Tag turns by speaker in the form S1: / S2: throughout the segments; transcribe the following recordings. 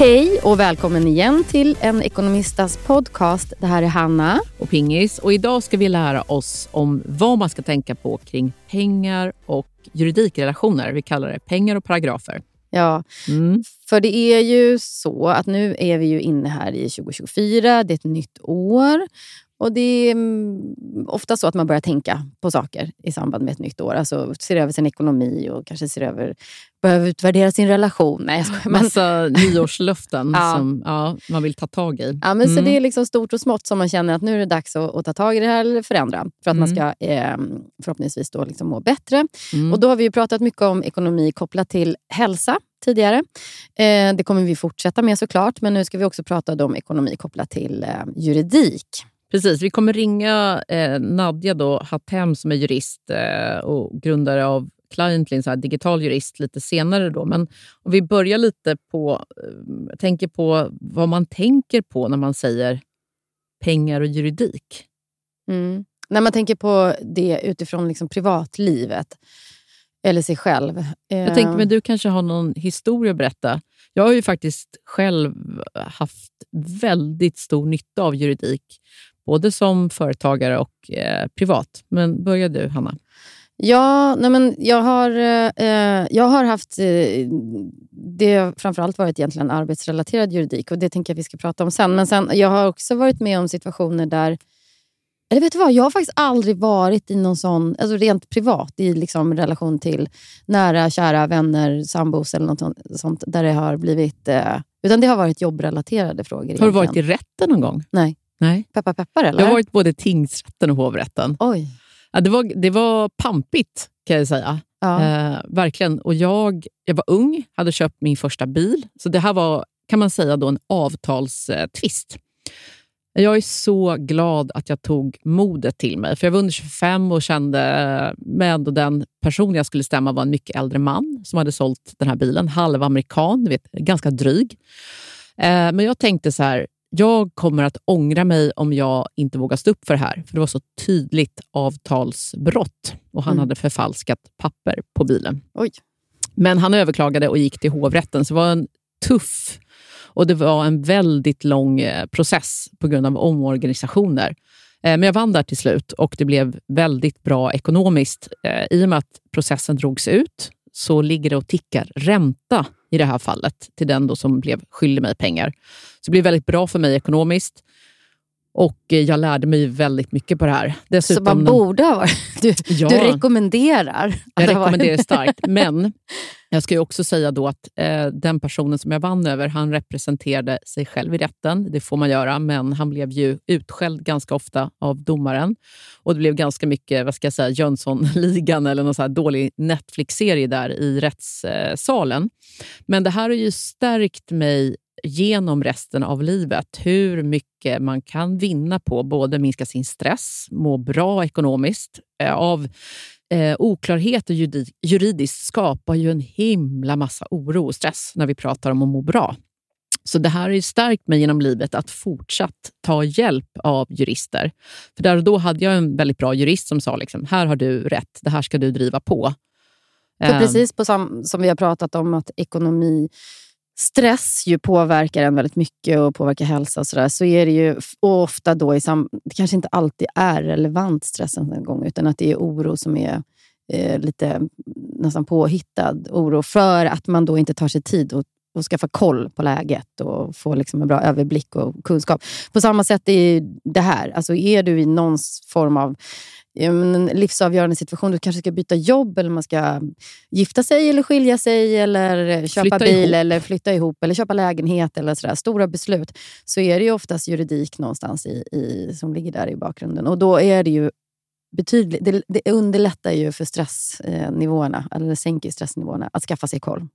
S1: Hej och välkommen igen till en ekonomistas podcast. Det här är Hanna.
S2: Och Pingis. Och idag ska vi lära oss om vad man ska tänka på kring pengar och juridikrelationer. Vi kallar det pengar och paragrafer.
S1: Ja, mm. för det är ju så att nu är vi ju inne här i 2024. Det är ett nytt år. Och Det är mm, ofta så att man börjar tänka på saker i samband med ett nytt år. Alltså ser över sin ekonomi och kanske ser över, behöver utvärdera sin relation. Nej, jag skojar.
S2: Massa nyårslöften ja. som ja, man vill ta tag i.
S1: Ja, men mm. så det är liksom stort och smått som man känner att nu är det dags att, att ta tag i det här eller förändra. För att mm. man ska eh, förhoppningsvis då liksom må bättre. Mm. Och Då har vi pratat mycket om ekonomi kopplat till hälsa tidigare. Eh, det kommer vi fortsätta med såklart. Men nu ska vi också prata om ekonomi kopplat till eh, juridik.
S2: Precis, vi kommer ringa eh, Nadja då, Hattem som är jurist eh, och grundare av Cliently, så här digital jurist, lite senare. Då. Men om vi börjar lite på, eh, tänker på vad man tänker på när man säger pengar och juridik.
S1: Mm. När man tänker på det utifrån liksom privatlivet eller sig själv.
S2: Jag tänker, men du kanske har någon historia att berätta. Jag har ju faktiskt själv haft väldigt stor nytta av juridik både som företagare och eh, privat. Men börja du, Hanna.
S1: Ja, nej men jag, har, eh, jag har haft... Eh, det har framförallt varit egentligen arbetsrelaterad juridik och det tänker jag vi ska prata om sen. Men sen, jag har också varit med om situationer där... Eller vet du vad? Jag har faktiskt aldrig varit i någon sån, alltså rent privat, i liksom relation till nära, kära vänner, sambos eller något sånt, där det har blivit... Eh, utan det har varit jobbrelaterade frågor. Har
S2: egentligen. du varit i rätten någon gång?
S1: Nej.
S2: Nej.
S1: Peppar peppar eller?
S2: Jag har varit både tingsrätten och hovrätten.
S1: Oj.
S2: Ja, det, var, det var pampigt kan jag säga. Ja. Eh, verkligen. Och jag, jag var ung, hade köpt min första bil. Så det här var kan man säga då en avtalstvist. Jag är så glad att jag tog modet till mig. För Jag var under 25 och kände med den person jag skulle stämma var en mycket äldre man som hade sålt den här bilen. Halvamerikan, vet, ganska dryg. Eh, men jag tänkte så här, jag kommer att ångra mig om jag inte vågar stå upp för det här. För det var så tydligt avtalsbrott och han mm. hade förfalskat papper på bilen.
S1: Oj.
S2: Men han överklagade och gick till hovrätten, så det var en tuff och det var en väldigt lång eh, process på grund av omorganisationer. Eh, men jag vann där till slut och det blev väldigt bra ekonomiskt. Eh, I och med att processen drogs ut så ligger det och tickar ränta i det här fallet till den då som blev skyldig mig pengar. Så det blev väldigt bra för mig ekonomiskt. Och eh, jag lärde mig väldigt mycket på det här.
S1: Dessutom, så man borde ha varit... Du, ja, du rekommenderar?
S2: Jag rekommenderar starkt. Men jag ska också säga då att eh, den personen som jag vann över, han representerade sig själv i rätten. Det får man göra, men han blev ju utskälld ganska ofta av domaren. Och Det blev ganska mycket vad ska jag säga, Jönssonligan eller någon så dålig Netflix-serie där i rättssalen. Men det här har ju stärkt mig genom resten av livet. Hur mycket man kan vinna på både minska sin stress, må bra ekonomiskt. Eh, av eh, oklarhet och juridiskt skapar ju en himla massa oro och stress när vi pratar om att må bra. Så det här har stärkt mig genom livet att fortsatt ta hjälp av jurister. För där och då hade jag en väldigt bra jurist som sa liksom, här har du rätt, det här ska du driva på.
S1: För precis på sam som vi har pratat om att ekonomi stress ju påverkar en väldigt mycket och påverkar hälsa och sådär, så är det ju ofta då i sam det kanske inte alltid är relevant stress en gång, utan att det är oro som är eh, lite nästan påhittad oro för att man då inte tar sig tid och, och skaffa koll på läget och få liksom en bra överblick och kunskap. På samma sätt är det här. Alltså är du i någon form av en livsavgörande situation. Du kanske ska byta jobb, eller man ska gifta sig eller skilja sig, eller köpa flytta bil, ihop. eller flytta ihop, eller köpa lägenhet. eller sådär. Stora beslut. Så är det ju oftast juridik någonstans i, i, som ligger där i bakgrunden. Och då är det ju betydligt... Det, det underlättar ju för stressnivåerna, eller sänker stressnivåerna, att skaffa sig koll.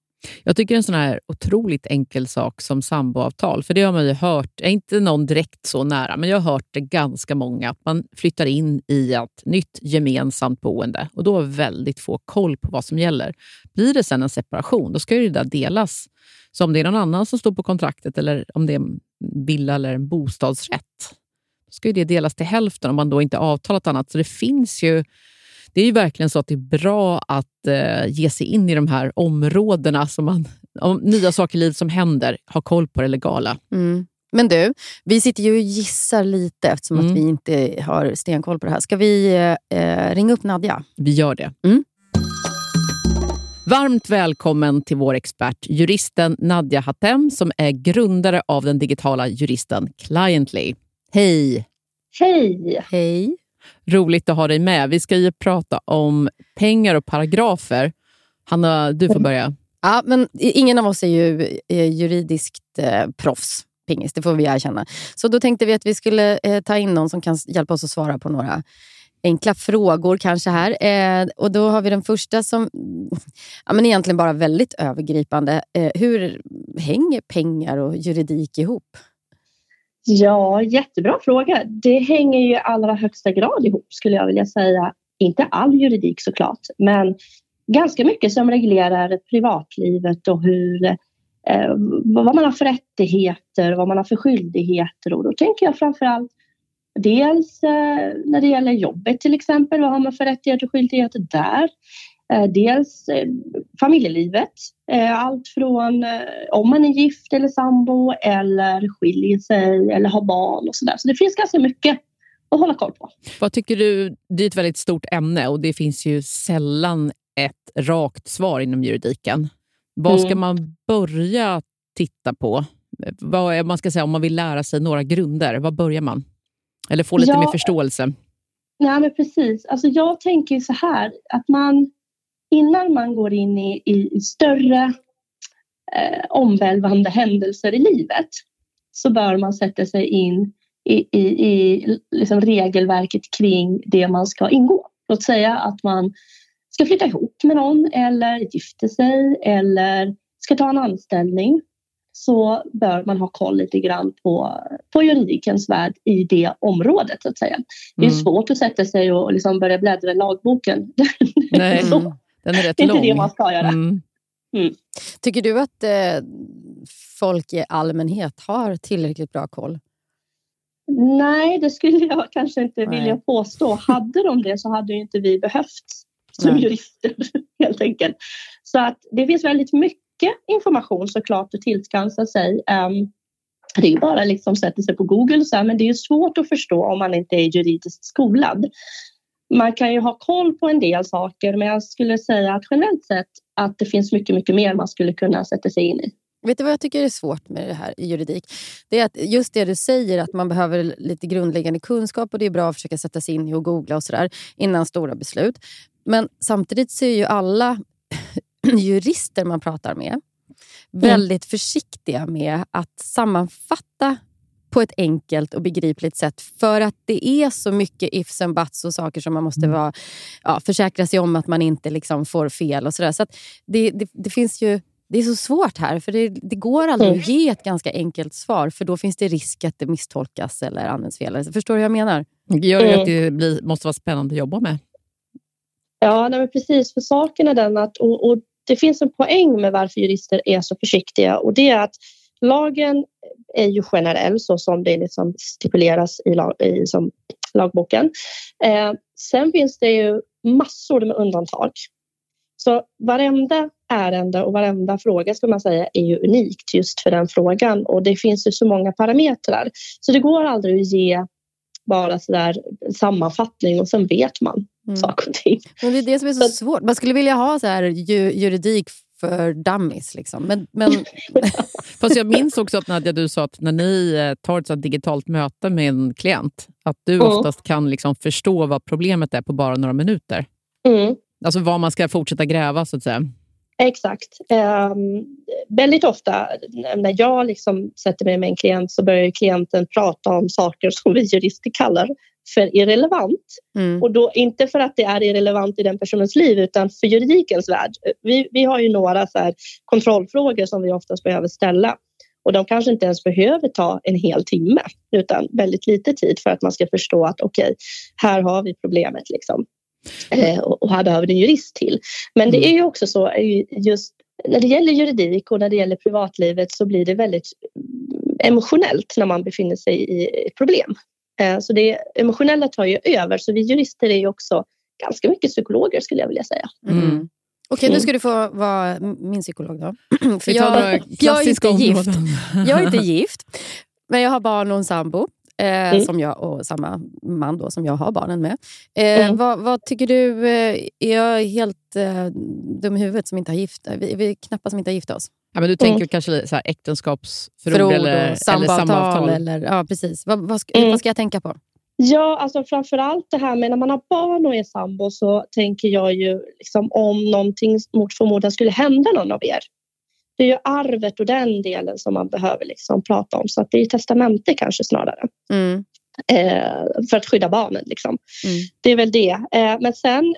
S2: Jag tycker en sån här otroligt enkel sak som samboavtal, för det har man ju hört, inte någon direkt så nära, men jag har hört det ganska många, att man flyttar in i ett nytt gemensamt boende och då har väldigt få koll på vad som gäller. Blir det sen en separation, då ska ju det där delas. Så om det är någon annan som står på kontraktet eller om det är en villa eller en bostadsrätt, då ska ju det delas till hälften om man då inte avtalat annat. Så det finns ju det är ju verkligen så att det är bra att eh, ge sig in i de här områdena som man om nya saker i livet som händer, ha koll på det legala.
S1: Mm. Men du, vi sitter ju och gissar lite eftersom mm. att vi inte har stenkoll på det här. Ska vi eh, ringa upp Nadja?
S2: Vi gör det. Mm. Varmt välkommen till vår expert, juristen Nadja Hatem som är grundare av den digitala juristen Cliently. Hej!
S3: Hej!
S1: Hej!
S2: Roligt att ha dig med. Vi ska ju prata om pengar och paragrafer. Hanna, du får börja.
S1: Ja, men ingen av oss är ju juridiskt eh, proffs pingis, det får vi erkänna. Så då tänkte vi att vi skulle eh, ta in någon som kan hjälpa oss att svara på några enkla frågor kanske här. Eh, och Då har vi den första som ja, men egentligen bara väldigt övergripande. Eh, hur hänger pengar och juridik ihop?
S3: Ja, jättebra fråga. Det hänger ju i allra högsta grad ihop skulle jag vilja säga. Inte all juridik såklart, men ganska mycket som reglerar privatlivet och hur, eh, vad man har för rättigheter, vad man har för skyldigheter. Och då tänker jag framför allt dels eh, när det gäller jobbet till exempel, vad har man för rättigheter och skyldigheter där? Eh, dels eh, familjelivet, eh, allt från om man är gift eller sambo eller skiljer sig eller har barn och sådär. Så det finns ganska mycket att hålla koll på.
S2: Vad tycker du? Det är ett väldigt stort ämne och det finns ju sällan ett rakt svar inom juridiken. Vad ska mm. man börja titta på? Vad man ska säga om man vill lära sig några grunder? Var börjar man? Eller få lite ja, mer förståelse?
S3: Nej, men precis. Alltså jag tänker så här att man innan man går in i, i större eh, omvälvande händelser i livet så bör man sätta sig in i, i, i liksom regelverket kring det man ska ingå. Låt säga att man ska flytta ihop med någon eller gifter sig eller ska ta en anställning så bör man ha koll lite grann på, på juridikens värld i det området. Så att säga. Det är mm. svårt att sätta sig och liksom börja bläddra i lagboken.
S2: Nej, så, den är rätt
S3: det är
S2: lång.
S3: inte det man ska göra.
S1: Mm. Mm. Tycker du att eh, folk i allmänhet har tillräckligt bra koll?
S3: Nej, det skulle jag kanske inte Nej. vilja påstå. Hade de det så hade inte vi behövts som Nej. jurister helt enkelt. Så att det finns väldigt mycket information såklart att tillskansa sig. Um, det är ju bara liksom sätta sig på Google så här, men det är svårt att förstå om man inte är juridiskt skolad. Man kan ju ha koll på en del saker, men jag skulle säga att generellt sett att det finns mycket, mycket mer man skulle kunna sätta sig in i.
S1: Vet du vad jag tycker är svårt med det här i juridik? Det är att just det du säger, att man behöver lite grundläggande kunskap och det är bra att försöka sätta sig in i och googla och sådär innan stora beslut. Men samtidigt så är ju alla jurister man pratar med mm. väldigt försiktiga med att sammanfatta på ett enkelt och begripligt sätt för att det är så mycket ifs and buts och saker som man måste mm. vara, ja, försäkra sig om att man inte liksom får fel. och så, så det, det, det, finns ju det är så svårt här, för det, det går aldrig mm. att ge ett ganska enkelt svar för då finns det risk att det misstolkas eller används fel. Förstår du hur jag menar?
S2: Det gör mm. att det blir, måste vara spännande att jobba med.
S3: Ja, nej, precis. För saken är den att och, och det finns en poäng med varför jurister är så försiktiga och det är att lagen är ju generell så som det liksom stipuleras i, lag, i som lagboken. Eh, sen finns det ju massor med undantag. Så varenda ärende och varenda fråga ska man säga är ju unikt just för den frågan och det finns ju så många parametrar. Så det går aldrig att ge bara sådär sammanfattning och sen vet man mm. saker och ting.
S1: Men det är det som är så, så svårt. Man skulle vilja ha så här juridik för dummies. Liksom. Men, men...
S2: Fast jag minns också att Nadja, du sa att när ni eh, tar ett digitalt möte med en klient, att du mm. oftast kan liksom förstå vad problemet är på bara några minuter. Mm. Alltså vad man ska fortsätta gräva, så att säga.
S3: Exakt. Um, väldigt ofta när jag liksom sätter mig med en klient så börjar klienten prata om saker som vi jurister kallar för irrelevant. Mm. Och då inte för att det är irrelevant i den personens liv utan för juridikens värld. Vi, vi har ju några så kontrollfrågor som vi oftast behöver ställa och de kanske inte ens behöver ta en hel timme utan väldigt lite tid för att man ska förstå att okej, okay, här har vi problemet. Liksom. Eh, och här behöver det en jurist till. Men det mm. är ju också så just när det gäller juridik och när det gäller privatlivet så blir det väldigt emotionellt när man befinner sig i ett problem. Eh, så det emotionella tar ju över. Så vi jurister är ju också ganska mycket psykologer skulle jag vilja säga.
S1: Mm. Okej, nu ska du få vara min psykolog då.
S2: För jag, jag, är inte
S1: gift. jag är inte gift, men jag har barn och en sambo. Eh, mm. som jag, och samma man då, som jag har barnen med. Eh, mm. vad, vad, tycker du? Eh, är jag helt eh, dum i huvudet som inte har gift Vi, vi är knappt som inte har gift oss.
S2: Ja, men du tänker mm. kanske så här äktenskapsförord eller,
S1: samavtal, eller? Eller, ja, precis. Vad, vad, ska, mm. vad ska jag tänka på?
S3: Ja, alltså framför allt det här med när man har barn och är sambo så tänker jag ju liksom om någonting mot förmodan skulle hända någon av er. Det är ju arvet och den delen som man behöver liksom prata om. Så att det är testamente kanske snarare. Mm. Eh, för att skydda barnen. Liksom. Mm. Det är väl det. Eh, men sen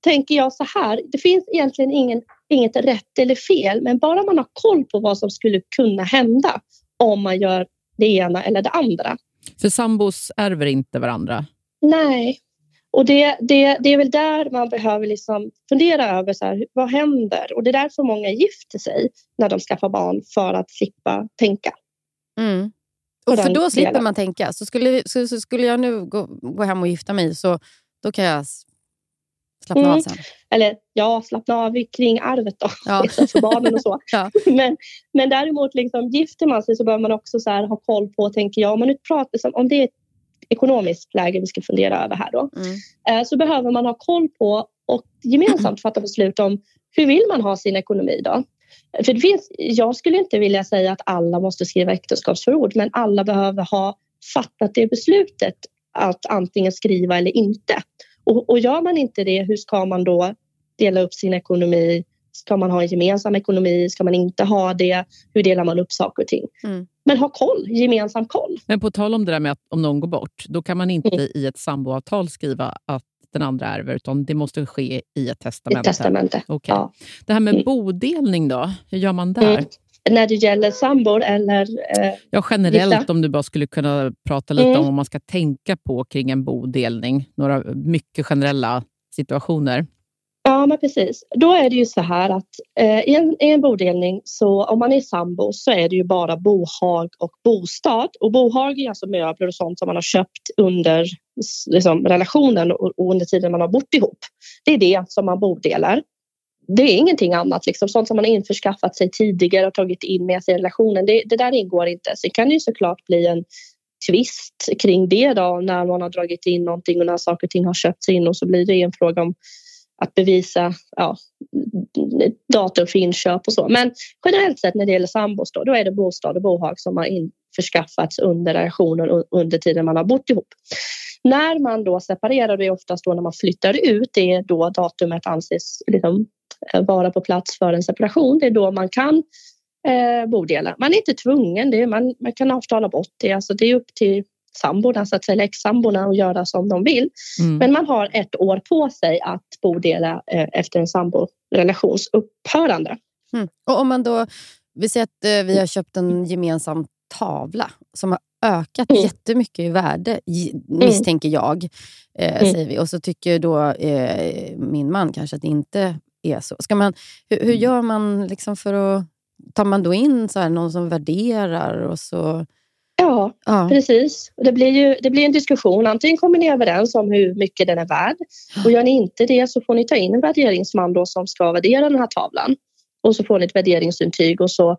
S3: tänker jag så här. Det finns egentligen ingen, inget rätt eller fel. Men bara man har koll på vad som skulle kunna hända om man gör det ena eller det andra
S2: för sambos ärver inte varandra?
S3: Nej, och det, det, det är väl där man behöver liksom fundera över så här, vad händer? Och det är därför många gifter sig när de skaffar barn för att slippa tänka.
S1: Mm. Och för då slipper man tänka. Så skulle, så, så, skulle jag nu gå, gå hem och gifta mig så då kan jag slappna mm. av sen.
S3: Eller ja, slappna av kring arvet då, ja. liksom för barnen och så. ja. men, men däremot, liksom, gifter man sig så behöver man också så här, ha koll på, tänker jag, om man nu pratar, liksom, om det är ett ekonomiskt läge vi ska fundera över här då, mm. eh, så behöver man ha koll på och gemensamt fatta beslut om hur vill man ha sin ekonomi då? För det finns, jag skulle inte vilja säga att alla måste skriva äktenskapsförord, men alla behöver ha fattat det beslutet att antingen skriva eller inte. Och, och gör man inte det, hur ska man då dela upp sin ekonomi? Ska man ha en gemensam ekonomi? Ska man inte ha det? Hur delar man upp saker och ting? Mm. Men ha koll, gemensam koll.
S2: Men på tal om det där med att om någon går bort, då kan man inte mm. i ett samboavtal skriva att den andra ärver, utan det måste ske i ett testamente.
S3: I testamente.
S2: Okay. Ja. Det här med mm. bodelning då, hur gör man där? Mm
S3: när det gäller sambor eller eh,
S2: Ja, generellt gifta. om du bara skulle kunna prata lite mm. om vad man ska tänka på kring en bodelning. Några mycket generella situationer.
S3: Ja, men precis. Då är det ju så här att eh, i, en, i en bodelning, så om man är sambo så är det ju bara bohag och bostad. Och bohag är alltså möbler och sånt som man har köpt under liksom, relationen och, och under tiden man har bott ihop. Det är det som man bodelar det är ingenting annat. Liksom. Sånt som man har införskaffat sig tidigare och tagit in med sig i relationen. Det, det där ingår inte. Sen kan det ju såklart bli en tvist kring det då när man har dragit in någonting och när saker och ting har köpts in och så blir det en fråga om att bevisa ja, datum för inköp och så. Men generellt sett när det gäller sambos då, då är det bostad och bohag som har införskaffats under relationen och under tiden man har bott ihop. När man då separerar, det är oftast då när man flyttar ut, det är då datumet anses liksom vara på plats för en separation. Det är då man kan eh, bodela. Man är inte tvungen, det är, man, man kan avtala bort det. Alltså det är upp till samborna, så att säga, ex-samborna att göra som de vill. Mm. Men man har ett år på sig att bodela eh, efter en samborelations upphörande.
S1: Mm. Och om man då, vi säger att eh, vi har köpt en gemensam tavla som har ökat mm. jättemycket i värde, mm. misstänker jag. Eh, mm. säger vi. Och så tycker då eh, min man kanske att det inte är så. Ska man, hur, hur mm. gör man liksom för att... Tar man då in så här, någon som värderar och så...
S3: Ja, ja, precis. Det blir, ju, det blir en diskussion. Antingen kommer ni överens om hur mycket den är värd och gör ni inte det så får ni ta in en värderingsman då som ska värdera den här tavlan. Och så får ni ett värderingsintyg och så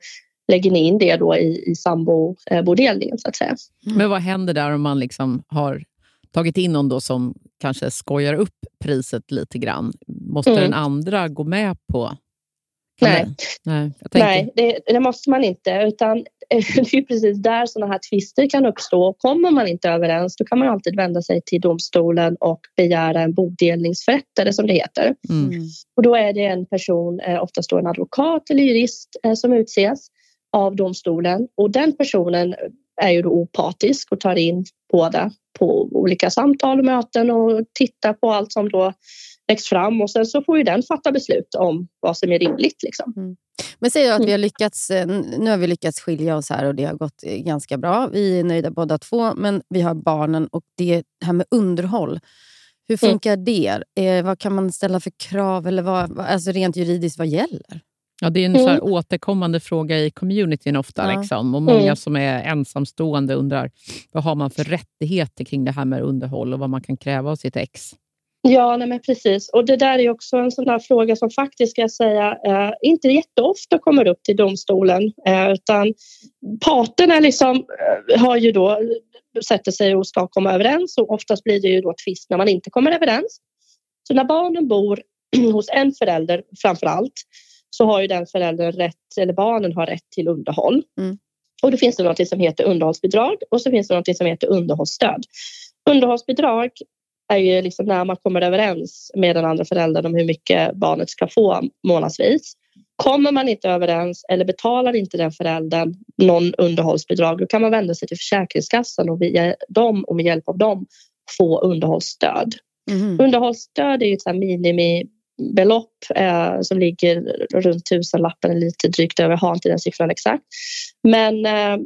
S3: lägger ni in det då i, i sambobodelningen så att säga.
S2: Men vad händer där om man liksom har tagit in någon då som kanske skojar upp priset lite grann. Måste mm. den andra gå med på
S3: Nej, det? Nej, Nej det, det, måste man inte. Utan det är precis där sådana här tvister kan uppstå. Kommer man inte överens då kan man alltid vända sig till domstolen och begära en bodelningsförrättare som det heter. Mm. mm. Och då är det en person, eh, oftast då en advokat eller jurist, eh, som utses av domstolen. Och den personen är ju då opartisk och tar in båda på olika samtal och möten och tittar på allt som då läggs fram och sen så får ju den fatta beslut om vad som är rimligt. Liksom. Mm.
S1: Men säg att vi har lyckats, eh, nu har vi lyckats skilja oss här och det har gått eh, ganska bra. Vi är nöjda båda två, men vi har barnen och det här med underhåll. Hur mm. funkar mm. det? Eh, vad kan man ställa för krav? Eller vad, alltså rent juridiskt, vad gäller?
S2: Ja, det är en mm. så återkommande fråga i communityn ofta. Ja. Liksom. Och Många mm. som är ensamstående undrar vad har man för rättigheter kring det här med underhåll och vad man kan kräva av sitt ex.
S3: Ja, nej men precis. Och det där är också en sån där fråga som faktiskt, ska jag säga, eh, inte jätteofta kommer upp till domstolen. Eh, utan parterna liksom, eh, har ju då, sätter sig och ska komma överens och oftast blir det ju då tvist när man inte kommer överens. Så när barnen bor hos en förälder framför allt så har ju den föräldern rätt, eller barnen har rätt till underhåll. Mm. Och då finns det något som heter underhållsbidrag och så finns det något som heter underhållsstöd. Underhållsbidrag är ju liksom när man kommer överens med den andra föräldern om hur mycket barnet ska få månadsvis. Kommer man inte överens eller betalar inte den föräldern någon underhållsbidrag då kan man vända sig till Försäkringskassan och via dem och med hjälp av dem få underhållsstöd. Mm. Underhållsstöd är ju ett minimibelopp eh, som ligger runt tusenlappen, lite drygt över, jag har inte den siffran exakt. Men eh,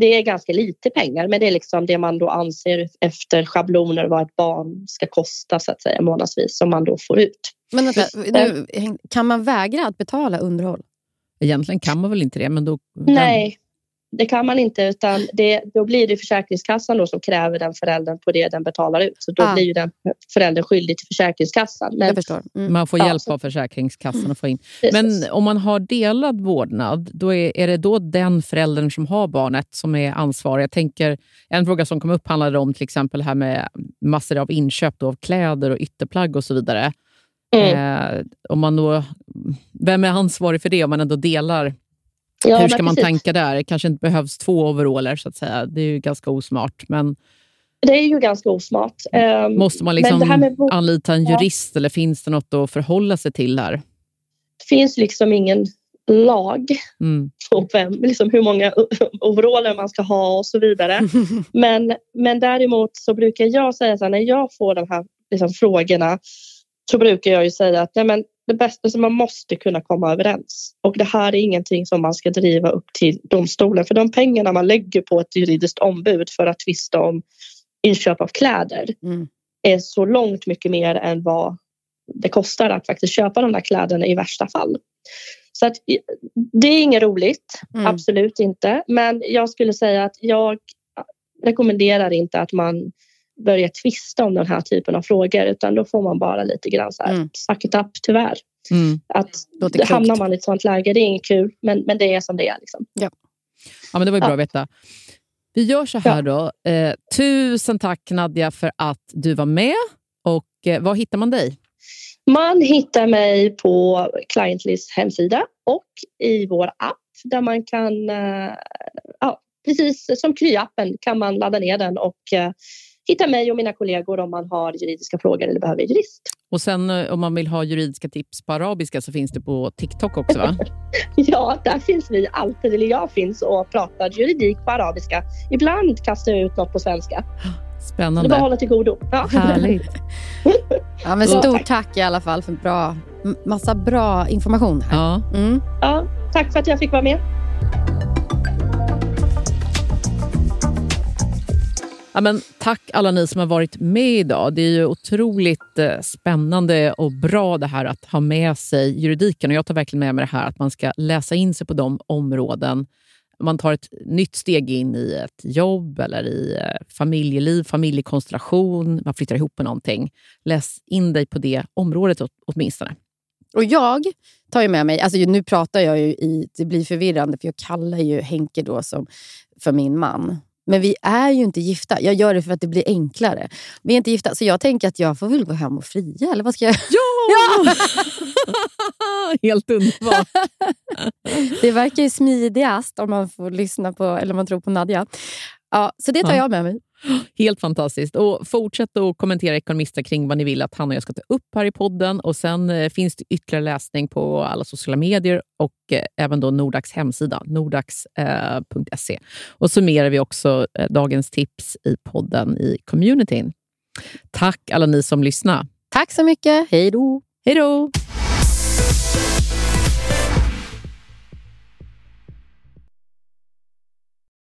S3: det är ganska lite pengar, men det är liksom det man då anser efter schabloner vad ett barn ska kosta så att säga månadsvis som man då får ut.
S1: Men vänta, nu, kan man vägra att betala underhåll?
S2: Egentligen kan man väl inte det, men då...
S3: Nej, det kan man inte utan det, då blir det Försäkringskassan då som kräver den föräldern på det den betalar ut. Så då ah. blir ju den föräldern skyldig till Försäkringskassan.
S1: Men, mm.
S2: Man får hjälp ja, av Försäkringskassan att få in. Men om man har delad vårdnad, då är, är det då den föräldern som har barnet som är ansvarig? Jag tänker, en fråga som kom upp handlade om till exempel här med massor av inköp av kläder och ytterplagg och så vidare. Mm. Eh, om man då, vem är ansvarig för det om man ändå delar Ja, Hur ska man precis. tänka där? Det kanske inte behövs två overaller så att säga. Det är ju ganska osmart. Men...
S3: Det är ju ganska osmart.
S2: Ehm, Måste man liksom med... anlita en jurist ja. eller finns det något att förhålla sig till här?
S3: Det finns liksom ingen lag mm. på vem, liksom hur många overaller man ska ha och så vidare. men, men däremot så brukar jag säga så här, när jag får de här liksom, frågorna så brukar jag ju säga att nej, men det bästa som man måste kunna komma överens. Och det här är ingenting som man ska driva upp till domstolen. För de pengarna man lägger på ett juridiskt ombud för att tvista om inköp av kläder mm. är så långt mycket mer än vad det kostar att faktiskt köpa de där kläderna i värsta fall. Så att, det är inget roligt, mm. absolut inte. Men jag skulle säga att jag rekommenderar inte att man börja tvista om den här typen av frågor utan då får man bara lite grann så här, mm. suck it up tyvärr. Mm. Att det hamnar man i ett sånt läge, det är inget kul men, men det är som det är. Liksom.
S2: Ja. ja, men det var ju bra ja. att veta. Vi gör så här ja. då. Eh, tusen tack Nadja för att du var med. Och eh, Var hittar man dig?
S3: Man hittar mig på Clientlist hemsida och i vår app där man kan, eh, ja, precis som Kry-appen kan man ladda ner den och eh, hitta mig och mina kollegor om man har juridiska frågor eller behöver jurist.
S2: Och sen eh, om man vill ha juridiska tips på arabiska så finns det på TikTok också va?
S3: ja, där finns vi alltid, eller jag finns och pratar juridik på arabiska. Ibland kastar jag ut något på svenska.
S2: Spännande. Så
S3: det bara hålla till godo.
S2: Ja. Härligt.
S1: ja, men stort tack i alla fall för bra, massa bra information. Här.
S2: Ja.
S3: Mm. ja, tack för att jag fick vara med.
S2: Ja, men tack alla ni som har varit med idag. Det är ju otroligt eh, spännande och bra det här att ha med sig juridiken. Och jag tar verkligen med mig det här att man ska läsa in sig på de områden man tar ett nytt steg in i ett jobb eller i eh, familjeliv, familjekonstellation, man flyttar ihop med någonting. Läs in dig på det området åtminstone.
S1: Och jag tar ju med mig, alltså nu pratar jag ju i, det blir förvirrande för jag kallar ju Henke då som för min man. Men vi är ju inte gifta. Jag gör det för att det blir enklare. Vi är inte gifta, så jag tänker att jag får väl gå hem och fria. Eller vad ska jag
S2: Ja! Helt underbart.
S1: det verkar ju smidigast om man får lyssna på, eller man tror på Nadja. Ja, så det tar ja. jag med mig.
S2: Helt fantastiskt. Och Fortsätt att kommentera Ekonomista kring vad ni vill att han och jag ska ta upp här i podden. Och Sen eh, finns det ytterligare läsning på alla sociala medier och eh, även då Nordax hemsida, nordax.se. Eh, och summerar vi också dagens tips i podden i communityn. Tack alla ni som lyssnar.
S1: Tack så mycket. Hej då.
S2: Hej då.